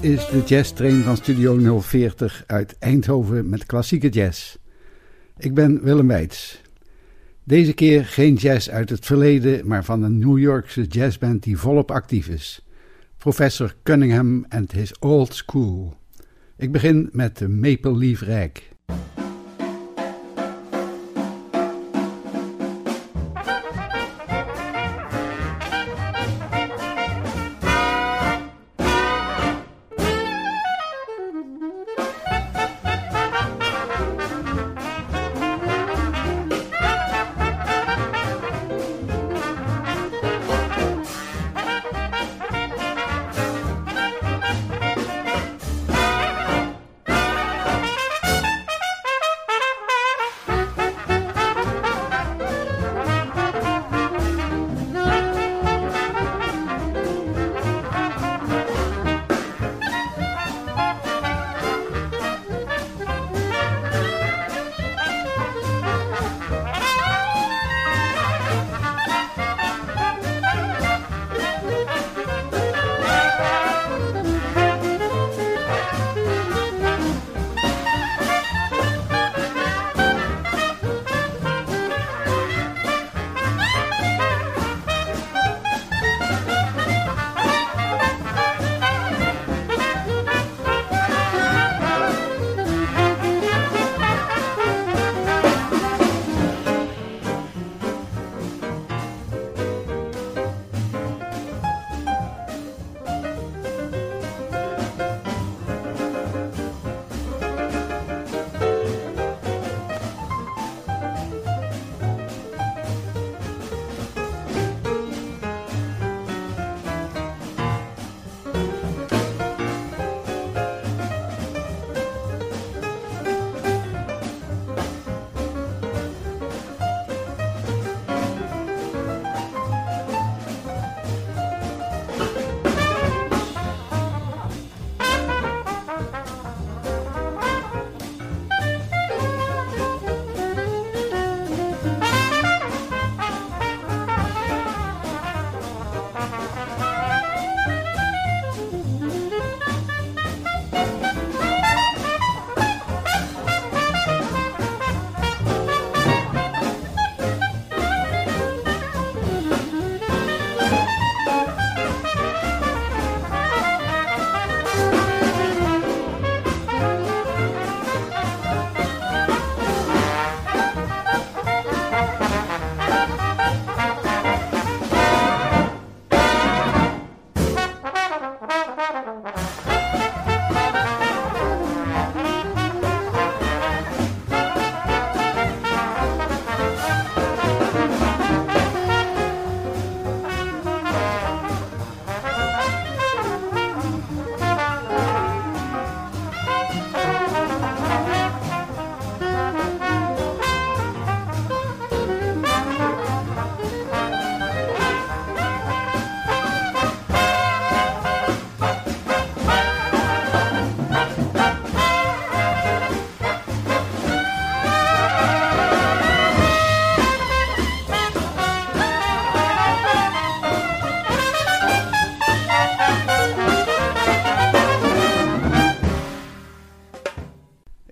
Dit is de Jazz Train van Studio 040 uit Eindhoven met klassieke jazz. Ik ben Willem Weits. Deze keer geen jazz uit het verleden, maar van een New Yorkse jazzband die volop actief is. Professor Cunningham and his Old School. Ik begin met de Maple Leaf Rag.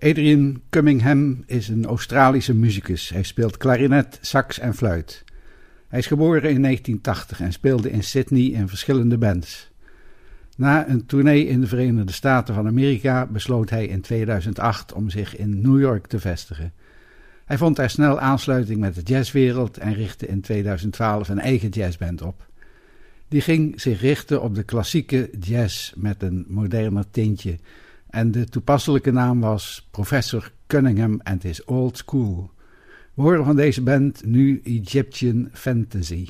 Adrian Cunningham is een Australische muzikus. Hij speelt klarinet, sax en fluit. Hij is geboren in 1980 en speelde in Sydney in verschillende bands. Na een tournee in de Verenigde Staten van Amerika besloot hij in 2008 om zich in New York te vestigen. Hij vond daar snel aansluiting met de jazzwereld en richtte in 2012 een eigen jazzband op. Die ging zich richten op de klassieke jazz met een moderner tintje en de toepasselijke naam was Professor Cunningham and his Old School. We horen van deze band nu Egyptian Fantasy.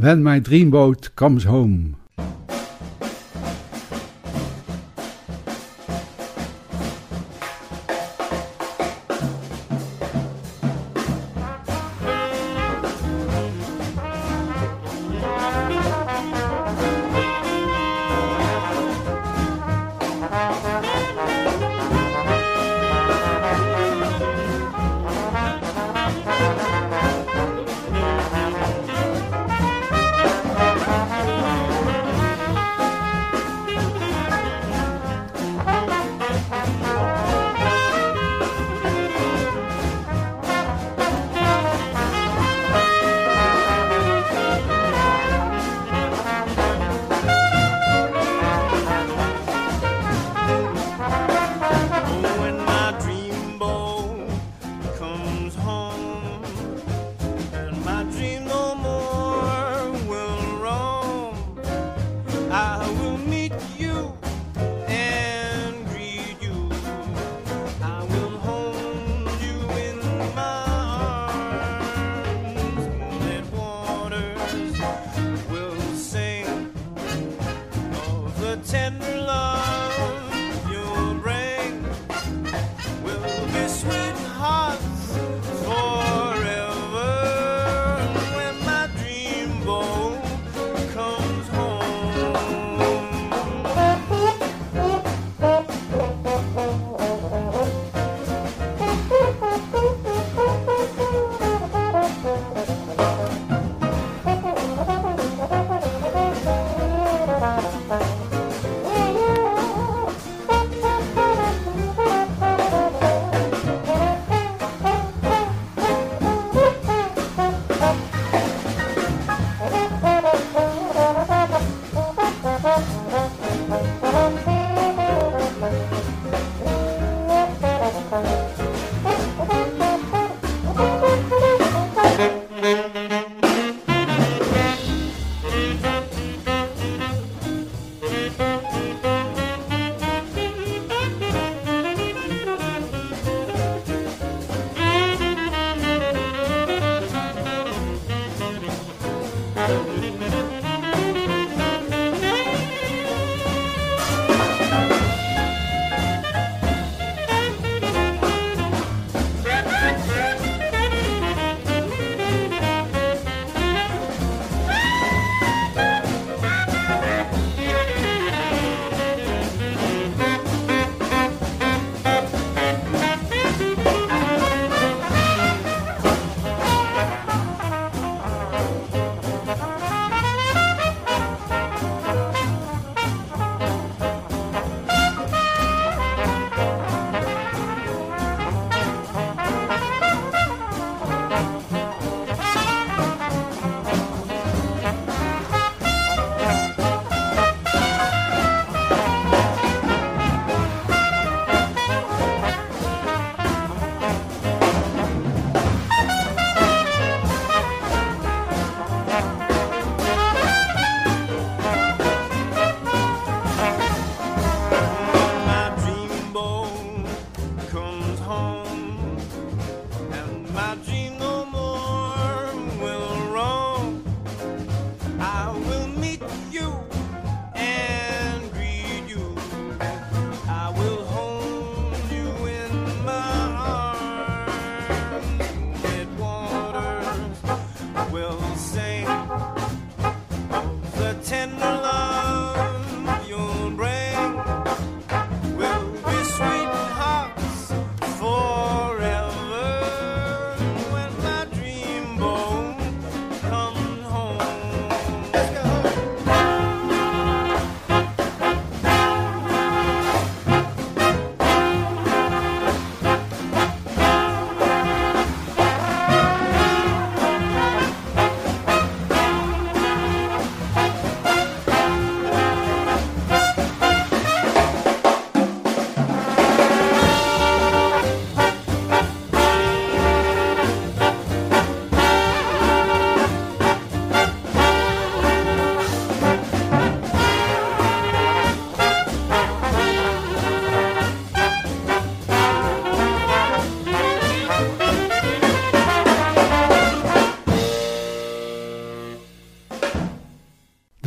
When My Dreamboat Comes Home.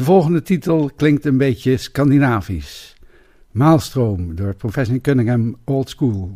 De volgende titel klinkt een beetje Scandinavisch. Maalstroom door Professor Cunningham Old School.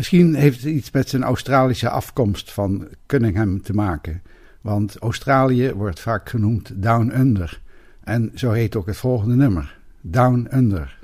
Misschien heeft het iets met zijn Australische afkomst van Cunningham te maken. Want Australië wordt vaak genoemd Down Under. En zo heet ook het volgende nummer: Down Under.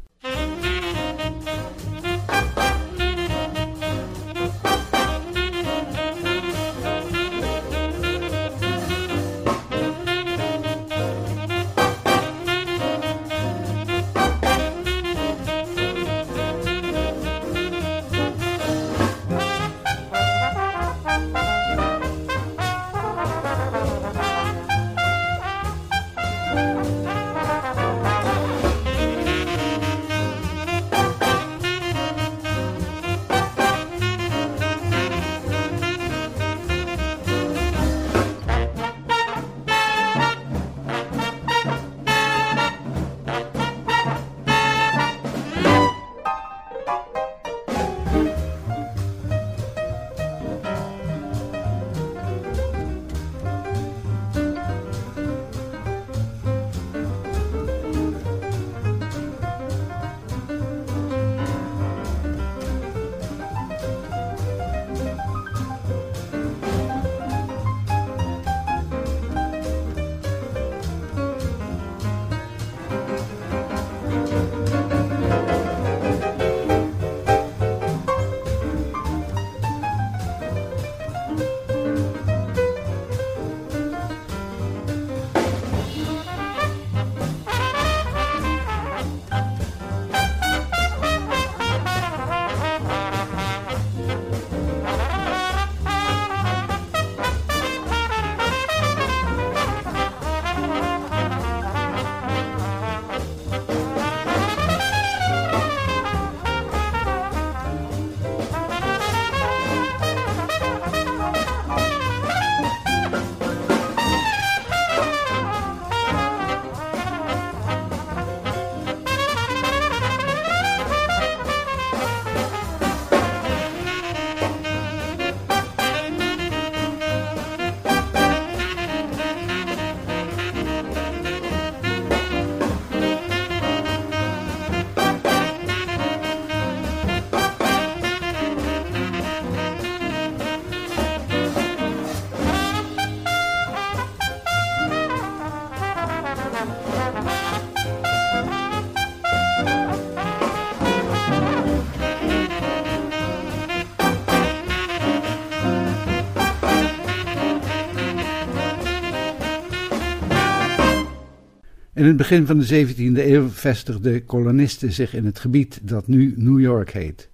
In het begin van de 17e eeuw vestigden kolonisten zich in het gebied dat nu New York heet.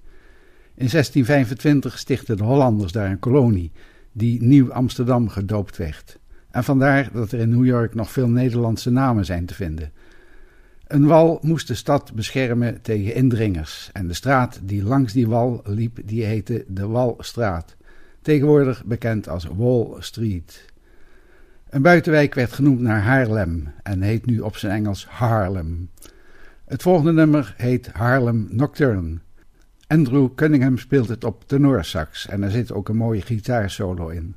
In 1625 stichtten de Hollanders daar een kolonie, die Nieuw Amsterdam gedoopt werd. En vandaar dat er in New York nog veel Nederlandse namen zijn te vinden. Een wal moest de stad beschermen tegen indringers en de straat die langs die wal liep, die heette de Walstraat, tegenwoordig bekend als Wall Street. Een buitenwijk werd genoemd naar Haarlem en heet nu op zijn Engels Harlem. Het volgende nummer heet Harlem Nocturne. Andrew Cunningham speelt het op tenorsax en er zit ook een mooie gitaarsolo in.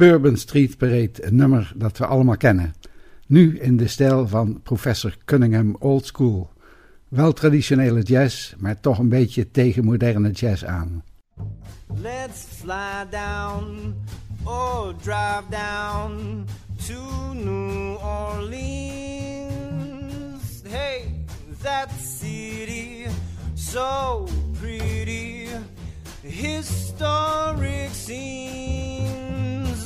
Bourbon Street Parade, een nummer dat we allemaal kennen. Nu in de stijl van professor Cunningham Old School. Wel traditionele jazz, maar toch een beetje tegen moderne jazz aan. Let's fly down, or drive down to New Orleans. Hey, that city, so pretty, historic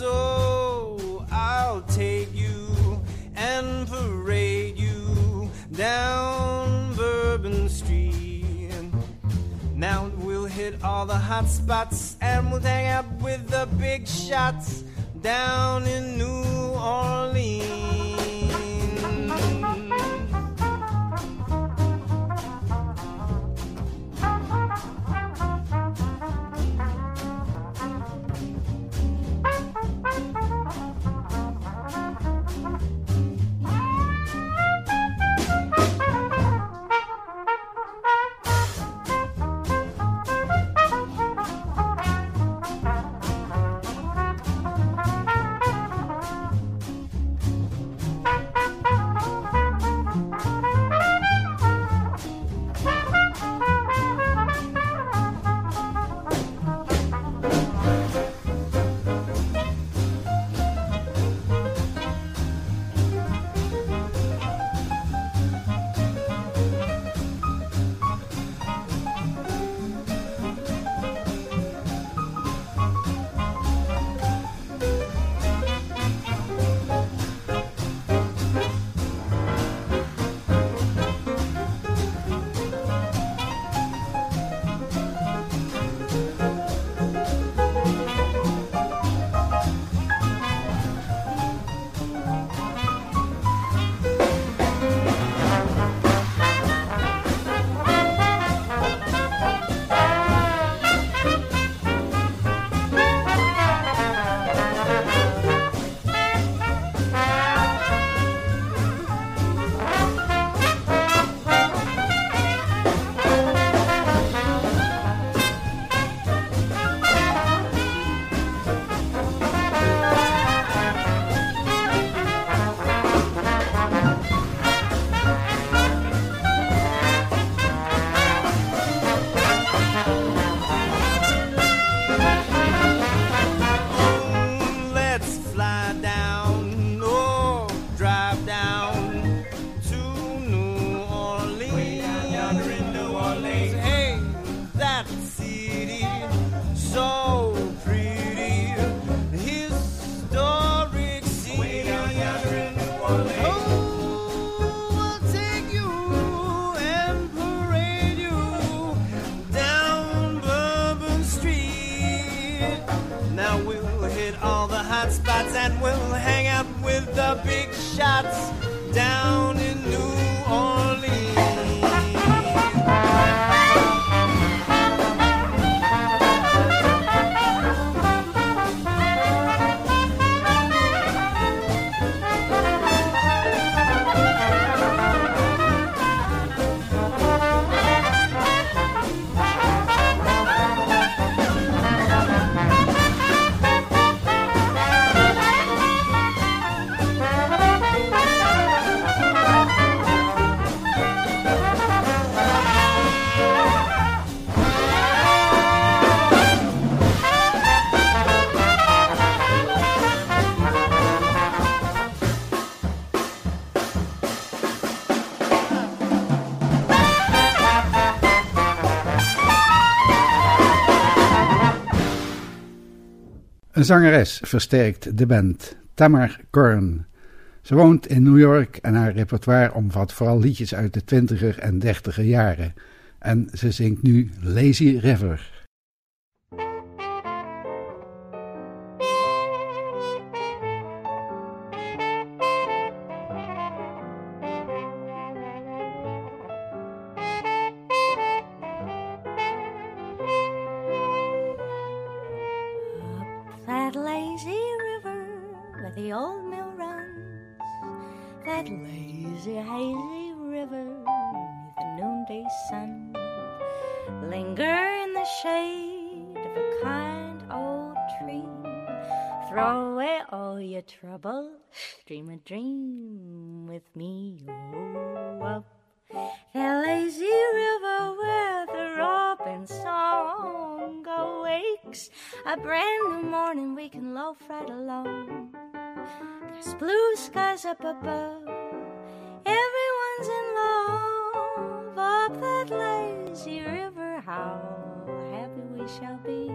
Oh, I'll take you and parade you down Bourbon Street. Now we'll hit all the hot spots and we'll hang out with the big shots down in New Orleans. Een zangeres versterkt de band, Tamar Korn. Ze woont in New York en haar repertoire omvat vooral liedjes uit de twintiger en dertiger jaren. En ze zingt nu Lazy River. Dream a dream with me. Oh, up the lazy river where the robin song awakes. A brand new morning we can loaf right along. There's blue skies up above. Everyone's in love up that lazy river. How happy we shall be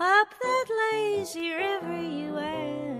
up that lazy river, you and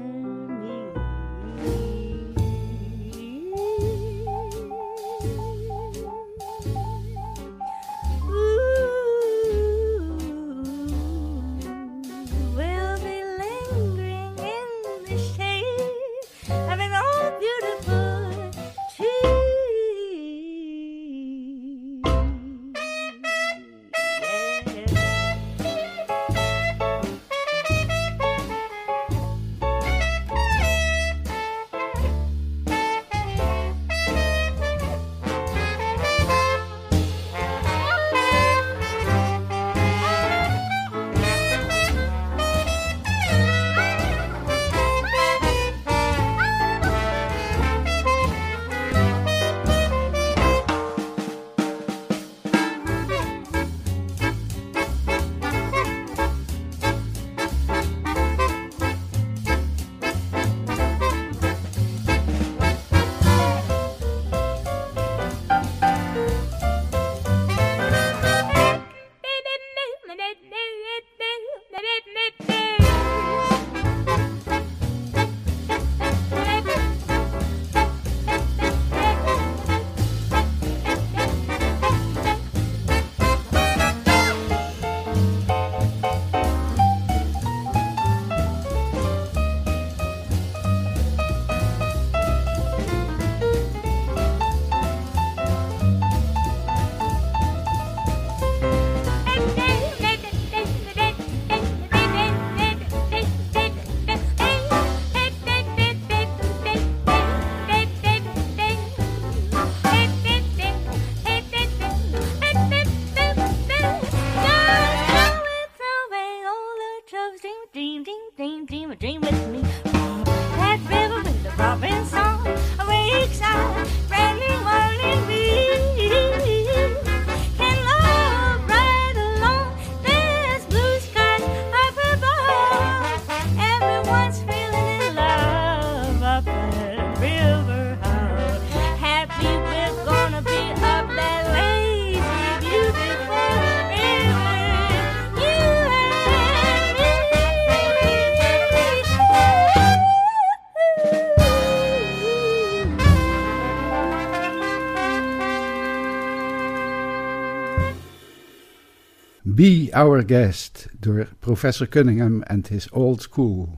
Our Guest door Professor Cunningham and His Old School.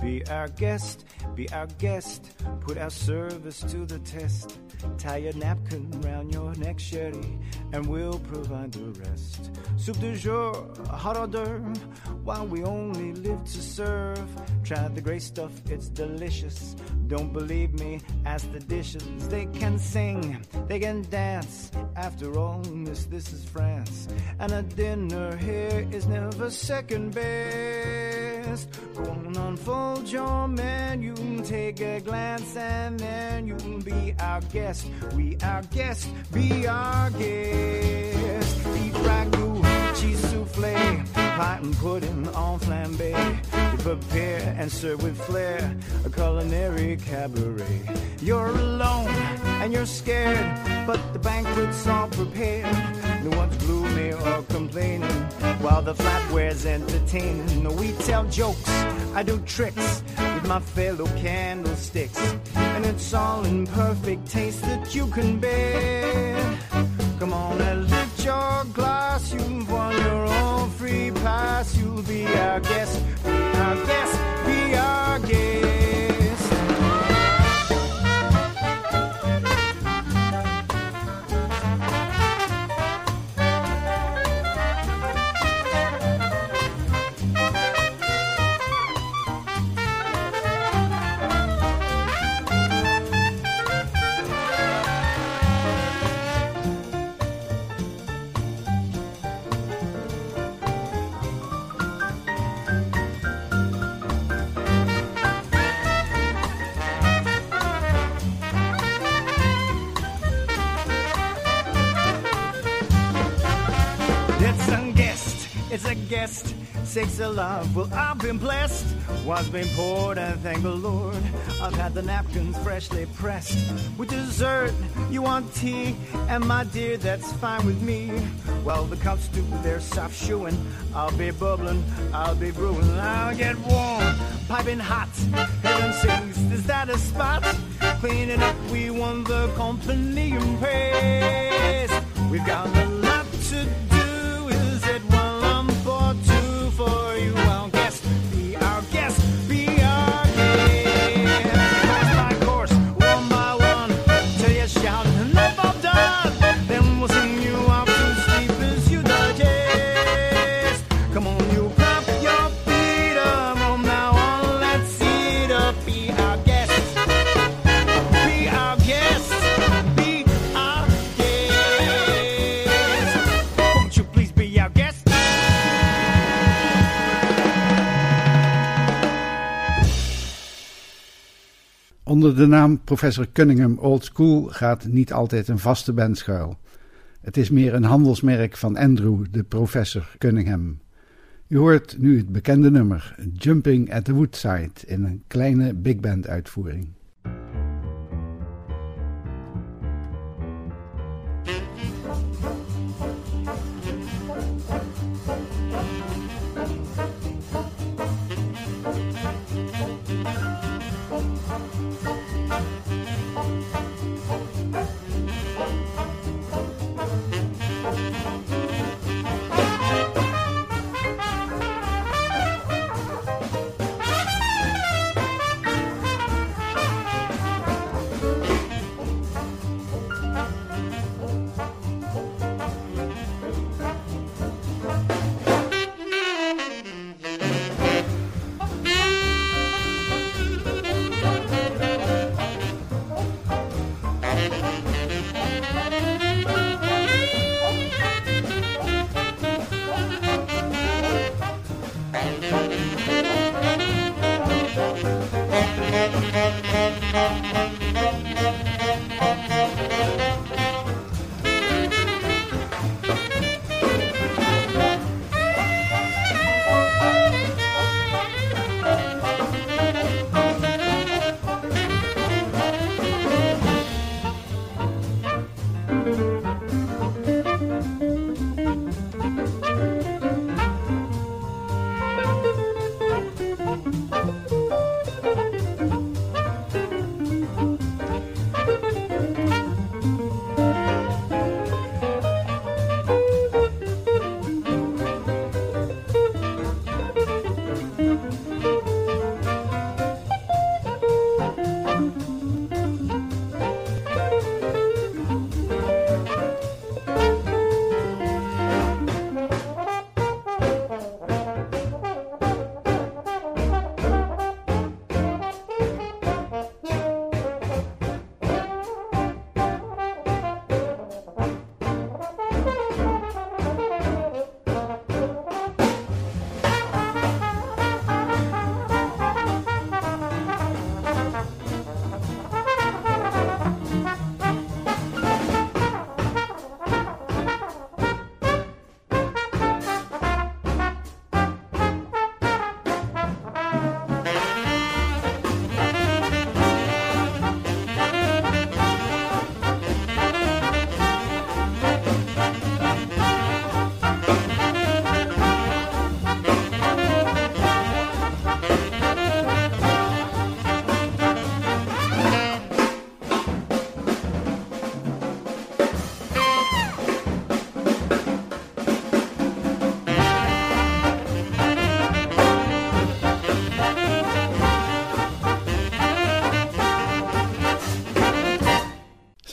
Be our guest, be our guest. Put our service to the test. Tie a napkin round your neck, Sherry, and we'll provide the rest. Soup du jour, hot hors d'oeuvre, while we only live to serve. Try the gray stuff, it's delicious. Don't believe me, ask the dishes. They can sing, they can dance. After all, miss, this is France. And a dinner here is never second best. Go on, unfold your menu, take a glance, and then you'll be our guest. We our guest, be our guest. Eat ragu, cheese souffle, pie and pudding on flambe. We prepare and serve with flair, a culinary cabaret. You're alone and you're scared, but the banquet's all prepared. No one's gloomy or complaining, while the flatware's entertaining. We tell jokes, I do tricks my fellow candlesticks, and it's all in perfect taste that you can bear. Come on and lift your glass, you've won your own free pass. You'll be our guest, be our guest, be our guest. Guest, sakes of love. Well, I've been blessed. One's been poured, and thank the Lord. I've had the napkins freshly pressed. With dessert, you want tea, and my dear, that's fine with me. Well, the cups do their soft shoeing. I'll be bubbling, I'll be brewing, I'll get warm, piping hot. Heaven sings, is that a spot? Cleaning up, we won the company and praise. We've got a Onder de naam Professor Cunningham Old School gaat niet altijd een vaste band schuil. Het is meer een handelsmerk van Andrew, de professor Cunningham. U hoort nu het bekende nummer Jumping at the Woodside in een kleine big band uitvoering.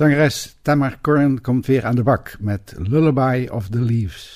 Zangeres Tamar Corrin komt weer aan de bak met Lullaby of the Leaves.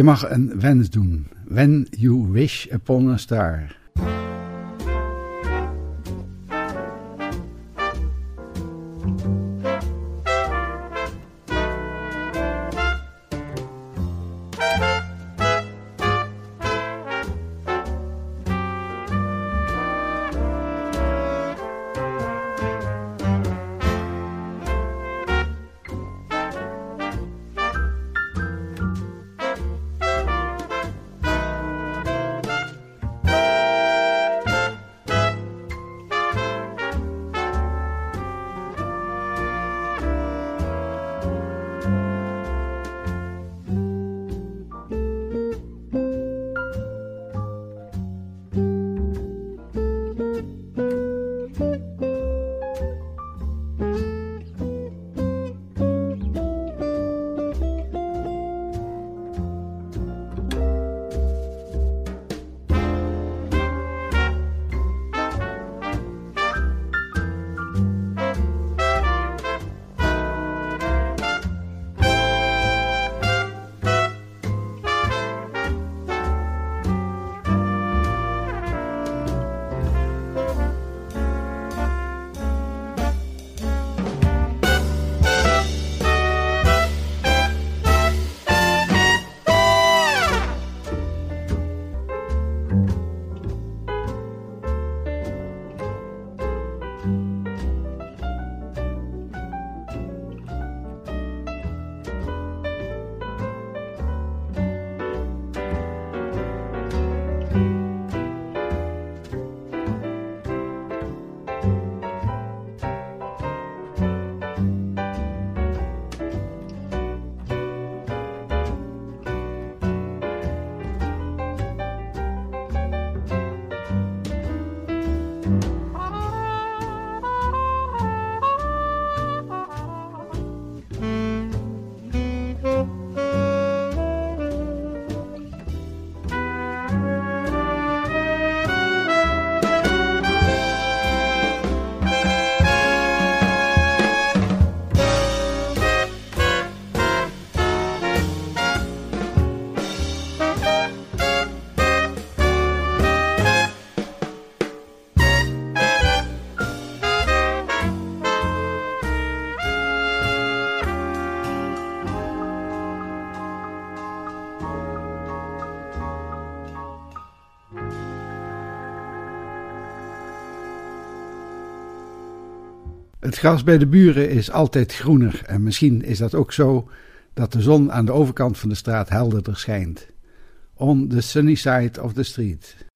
Je mag een wens doen. When you wish upon a star. Het gras bij de buren is altijd groener en misschien is dat ook zo dat de zon aan de overkant van de straat helderder schijnt. On the sunny side of the street.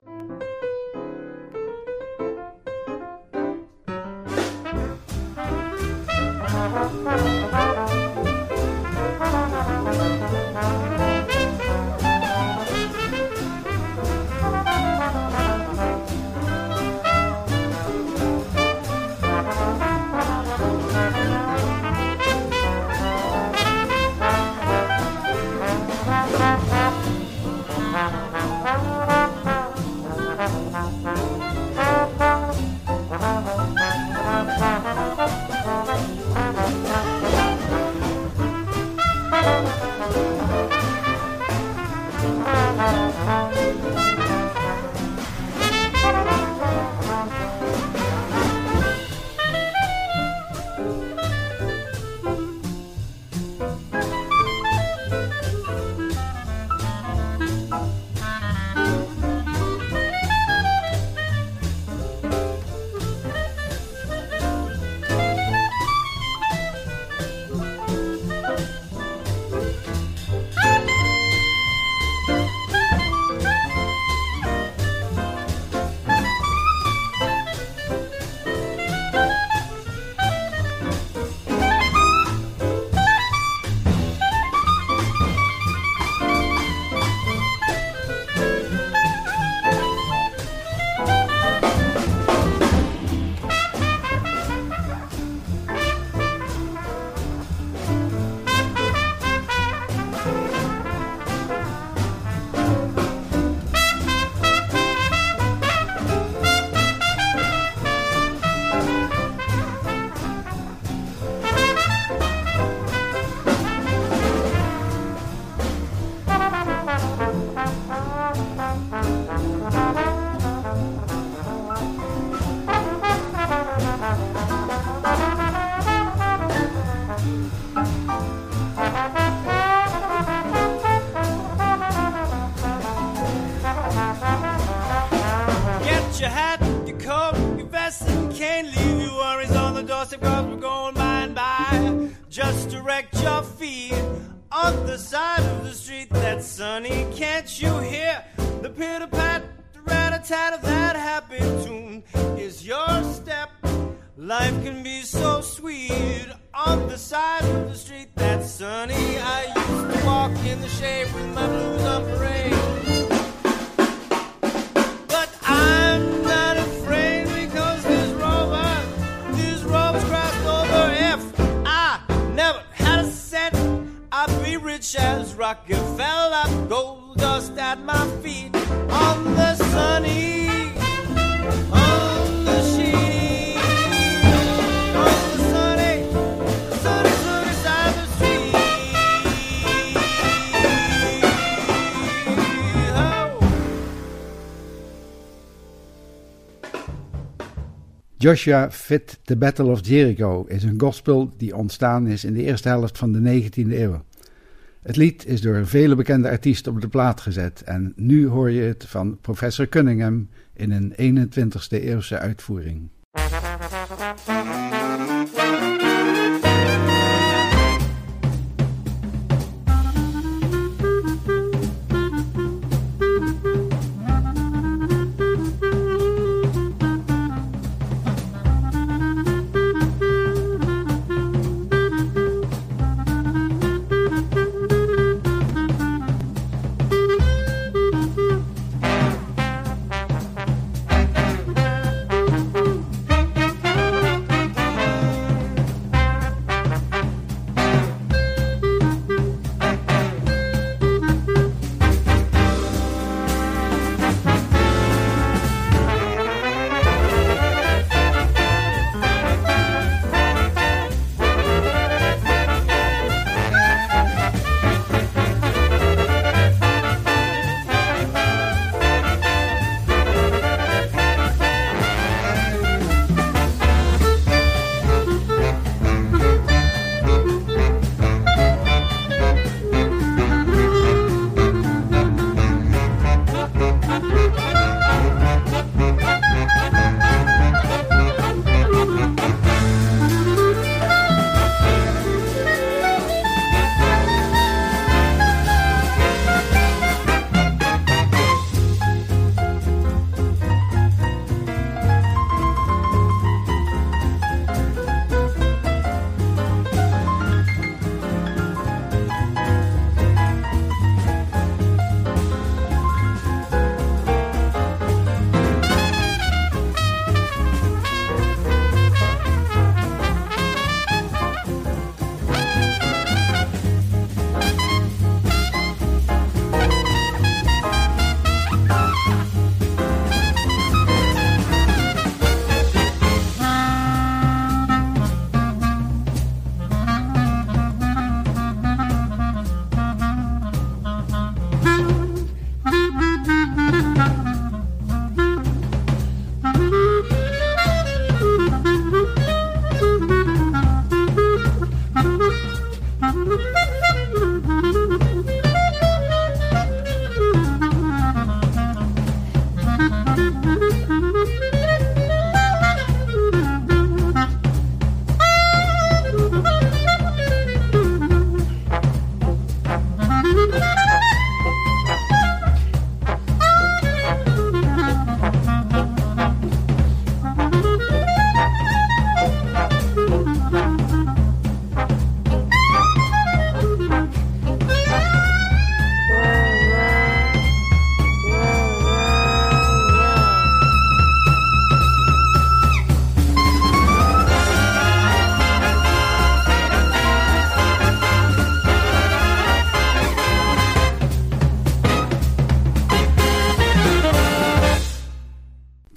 Joshua Fit the Battle of Jericho is een gospel die ontstaan is in de eerste helft van de 19e eeuw. Het lied is door vele bekende artiesten op de plaat gezet en nu hoor je het van professor Cunningham in een 21e eeuwse uitvoering.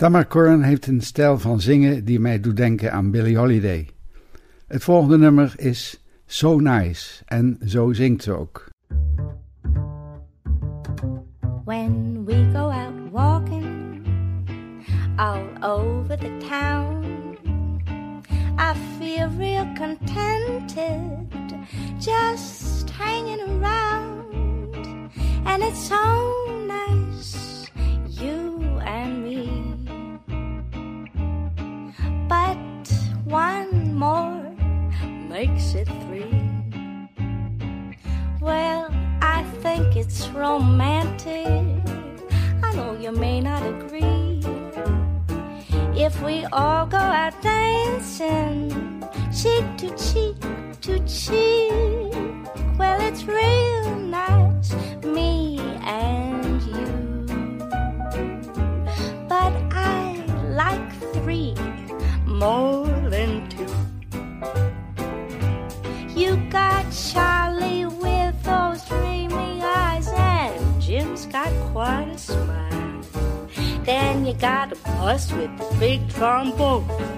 Tamar Corn heeft een stijl van zingen die mij doet denken aan Billie Holiday. Het volgende nummer is So Nice en zo zingt ze ook. Makes it three. Well, I think it's romantic. I know you may not agree. If we all go out dancing, cheek to cheek to cheek, well, it's real bus with big trombone.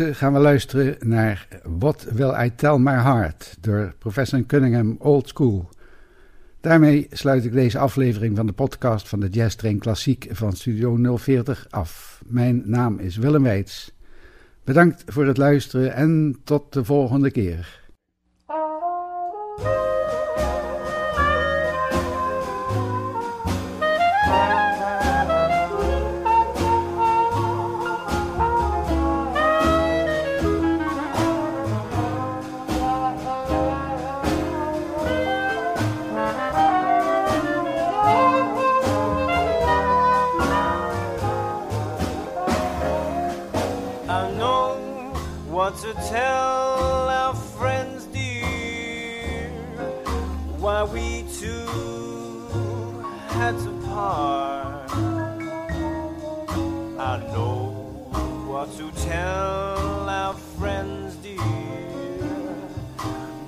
Gaan we luisteren naar What Will I Tell My Heart door Professor Cunningham Old School. Daarmee sluit ik deze aflevering van de podcast van de Jazz Train Klassiek van Studio 040 af. Mijn naam is Willem Weits. Bedankt voor het luisteren en tot de volgende keer. Tell our friends dear why we two had to part. I know what to tell our friends dear,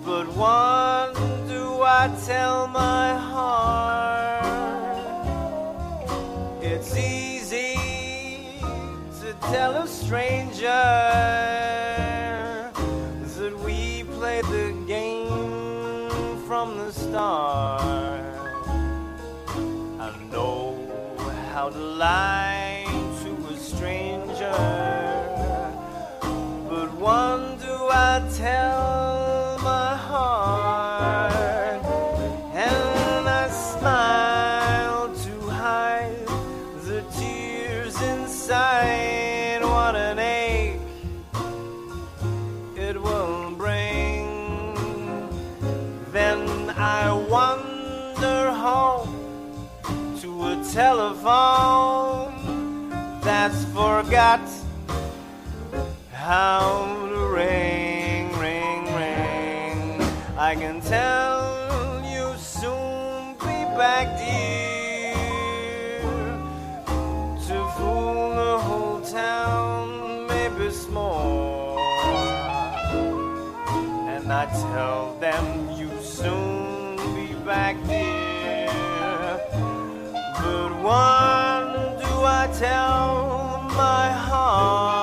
but what do I tell my heart? It's easy to tell a stranger lie to a stranger. But one do I tell? telephone that's forgot how to ring, ring, ring. I can tell you soon be back, dear, to fool the whole town, maybe small. And I tell them. one do I tell my heart?